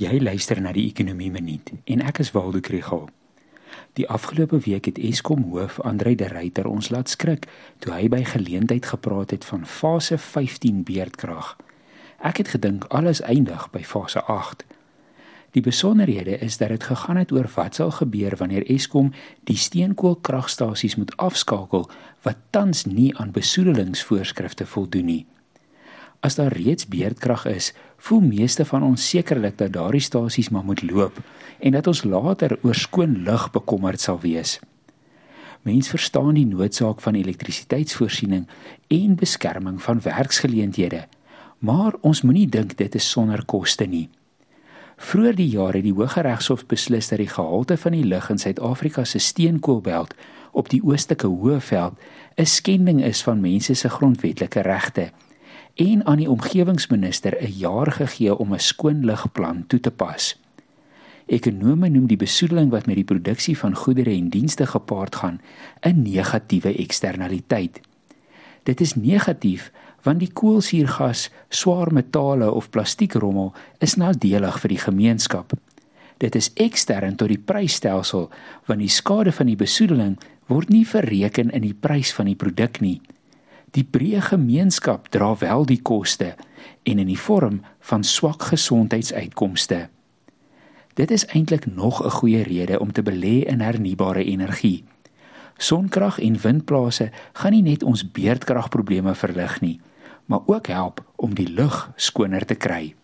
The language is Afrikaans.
Jy luister na die Ekonomie Minuut en ek is Waldo Krugel. Die afgelope week het Eskom hoof Andrei de Ruyter ons laat skrik toe hy by geleentheid gepraat het van fase 15 beerdkrag. Ek het gedink alles eindig by fase 8. Die besonderhede is dat dit gegaan het oor wat sal gebeur wanneer Eskom die steenkoolkragstasies moet afskakel wat tans nie aan besoedelingsvoorskrifte voldoen nie. As daar reeds beerdkrag is, voel meeste van ons sekerlik dat daardie stasies maar moet loop en dat ons later oor skoon lug bekommerd sal wees. Mens verstaan die noodsaak van elektrisiteitsvoorsiening en beskerming van werksgeleenthede, maar ons moenie dink dit is sonder koste nie. Vroeger die jaar het die Hooggeregshof beslis dat die gehalte van die lug in Suid-Afrika se steenkoolbelt op die oostelike Hoëveld 'n skending is van mense se grondwetlike regte en aan die omgewingsminister 'n jaar gegee om 'n skoon lugplan toe te pas. Ekonome noem die besoedeling wat met die produksie van goedere en dienste gepaard gaan 'n negatiewe eksternaliteit. Dit is negatief want die koolsuurgas, swaar metale of plastiekrommel is nadelig vir die gemeenskap. Dit is ekstern tot die prysstelsel want die skade van die besoedeling word nie verreken in die prys van die produk nie. Die breë gemeenskap dra wel die koste en in die vorm van swak gesondheidsuitkomste. Dit is eintlik nog 'n goeie rede om te belê in hernubare energie. Sonkrag en windplase gaan nie net ons beerdkragprobleme verlig nie, maar ook help om die lug skoner te kry.